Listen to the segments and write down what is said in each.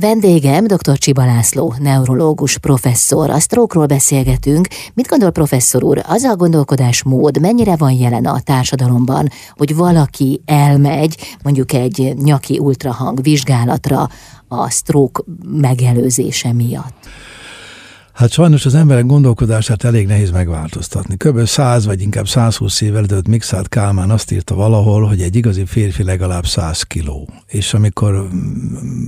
Vendégem dr. Csiba László, neurológus professzor. A stroke beszélgetünk. Mit gondol professzor úr, az a gondolkodásmód mennyire van jelen a társadalomban, hogy valaki elmegy mondjuk egy nyaki ultrahang vizsgálatra a stroke megelőzése miatt? Hát sajnos az emberek gondolkodását elég nehéz megváltoztatni. Kb. 100 vagy inkább 120 évvel ezelőtt Mixát Kálmán azt írta valahol, hogy egy igazi férfi legalább 100 kiló. És amikor mm,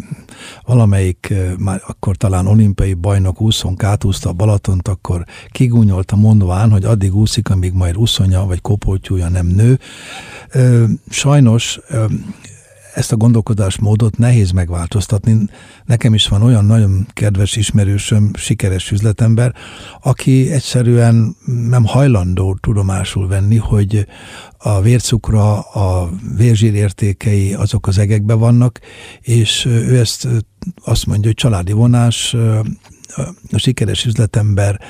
valamelyik, már akkor talán olimpiai bajnok úszon átúszta a Balatont, akkor kigúnyolta mondván, hogy addig úszik, amíg majd úszonya vagy kopoltyúja nem nő. Sajnos ezt a gondolkodásmódot nehéz megváltoztatni. Nekem is van olyan nagyon kedves ismerősöm, sikeres üzletember, aki egyszerűen nem hajlandó tudomásul venni, hogy a vércukra, a vérzsír értékei azok az egekben vannak, és ő ezt azt mondja, hogy családi vonás, a sikeres üzletember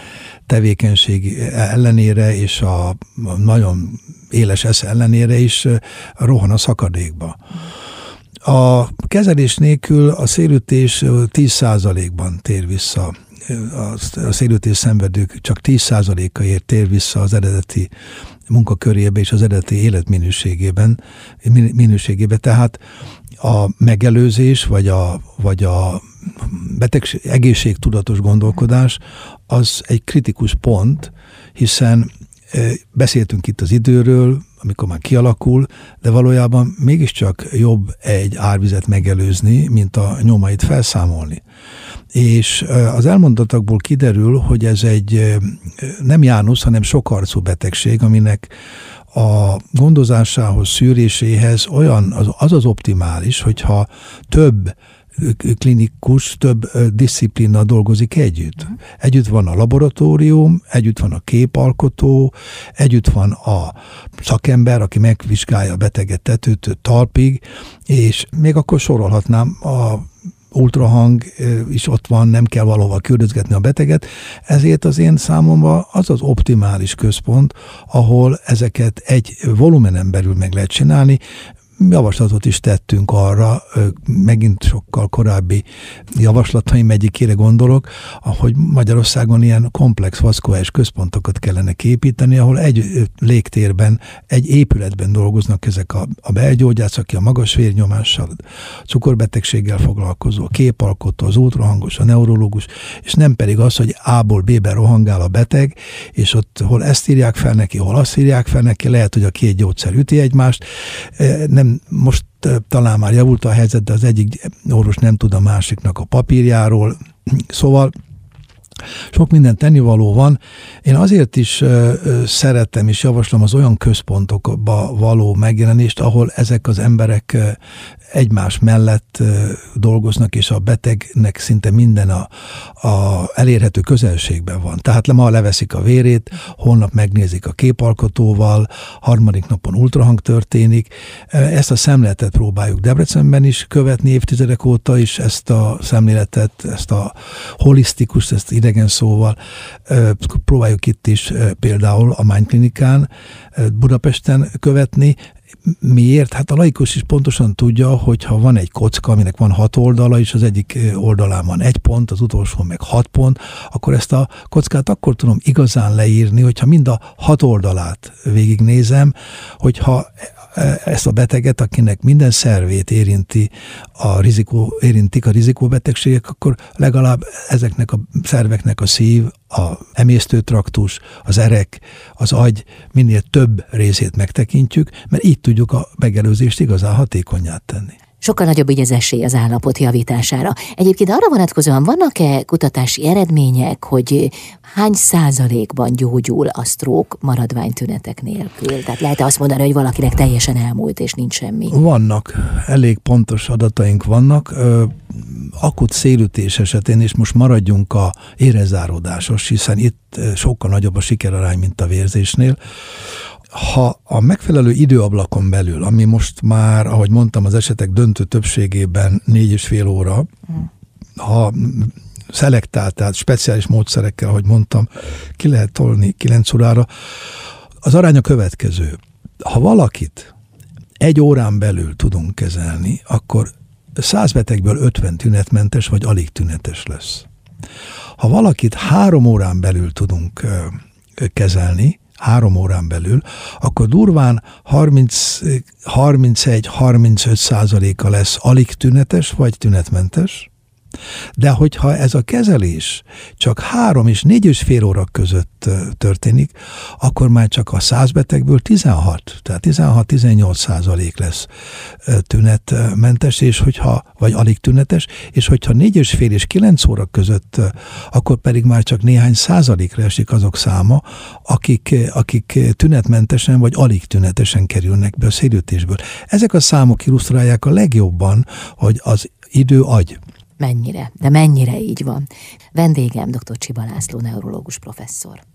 tevékenység ellenére és a nagyon éles esze ellenére is rohan a szakadékba. A kezelés nélkül a szélütés 10%-ban tér vissza. A szélütés szenvedők csak 10%-a ér tér vissza az eredeti munkakörébe és az eredeti életminőségében. Minőségébe. Tehát a megelőzés, vagy a, vagy a betegség, egészségtudatos gondolkodás az egy kritikus pont, hiszen beszéltünk itt az időről, amikor már kialakul, de valójában mégiscsak jobb egy árvizet megelőzni, mint a nyomait felszámolni. És az elmondatokból kiderül, hogy ez egy nem Jánusz, hanem sokarcú betegség, aminek a gondozásához, szűréséhez olyan az az, az optimális, hogyha több klinikus több disziplina dolgozik együtt. Együtt van a laboratórium, együtt van a képalkotó, együtt van a szakember, aki megvizsgálja a beteget tetőtől talpig, és még akkor sorolhatnám a ultrahang is ott van, nem kell valahova küldözgetni a beteget, ezért az én számomra az az optimális központ, ahol ezeket egy volumenen belül meg lehet csinálni, javaslatot is tettünk arra, megint sokkal korábbi javaslataim egyikére gondolok, ahogy Magyarországon ilyen komplex vaszkuláris központokat kellene képíteni, ahol egy légtérben, egy épületben dolgoznak ezek a, a belgyógyász, aki a magas vérnyomással, cukorbetegséggel foglalkozó, a képalkotó, az ultrahangos, a neurológus, és nem pedig az, hogy A-ból B-be rohangál a beteg, és ott hol ezt írják fel neki, hol azt írják fel neki, lehet, hogy a két gyógyszer üti egymást, nem most talán már javult a helyzet, de az egyik orvos nem tud a másiknak a papírjáról. Szóval sok minden tennivaló van. Én azért is szeretem és javaslom az olyan központokba való megjelenést, ahol ezek az emberek egymás mellett dolgoznak, és a betegnek szinte minden a, a elérhető közelségben van. Tehát ma leveszik a vérét, holnap megnézik a képalkotóval, harmadik napon ultrahang történik. Ezt a szemléletet próbáljuk Debrecenben is követni évtizedek óta is, ezt a szemléletet, ezt a holisztikus, ezt idegen szóval próbáljuk itt is például a Mind Klinikán Budapesten követni, Miért? Hát a laikus is pontosan tudja, hogy ha van egy kocka, aminek van hat oldala, és az egyik oldalán van egy pont, az utolsó meg hat pont, akkor ezt a kockát akkor tudom igazán leírni, hogyha mind a hat oldalát végignézem, hogyha ezt a beteget, akinek minden szervét érinti a rizikó, érintik a rizikóbetegségek, akkor legalább ezeknek a szerveknek a szív, a emésztőtraktus, az erek, az agy minél több részét megtekintjük, mert így tudjuk a megelőzést igazán hatékonyát tenni sokkal nagyobb így az esély az állapot javítására. Egyébként arra vonatkozóan vannak-e kutatási eredmények, hogy hány százalékban gyógyul a stroke maradványtünetek nélkül? Tehát lehet -e azt mondani, hogy valakinek teljesen elmúlt, és nincs semmi? Vannak, elég pontos adataink vannak. Akut szélütés esetén, és most maradjunk a érezáródásos, hiszen itt sokkal nagyobb a sikerarány, mint a vérzésnél ha a megfelelő időablakon belül, ami most már, ahogy mondtam, az esetek döntő többségében négy és fél óra, ha szelektált, tehát speciális módszerekkel, ahogy mondtam, ki lehet tolni 9 órára, az arány a következő. Ha valakit egy órán belül tudunk kezelni, akkor 100 betegből 50 tünetmentes vagy alig tünetes lesz. Ha valakit három órán belül tudunk kezelni, három órán belül, akkor durván 31-35 százaléka lesz alig tünetes vagy tünetmentes, de hogyha ez a kezelés csak három és négy és fél óra között történik, akkor már csak a száz betegből 16, tehát 16-18 százalék lesz tünetmentes, és hogyha, vagy alig tünetes, és hogyha négy és fél és kilenc óra között, akkor pedig már csak néhány százalékra esik azok száma, akik, akik tünetmentesen vagy alig tünetesen kerülnek be a szélütésből. Ezek a számok illusztrálják a legjobban, hogy az idő agy. Mennyire, de mennyire így van. Vendégem dr. Csiba László, neurológus professzor.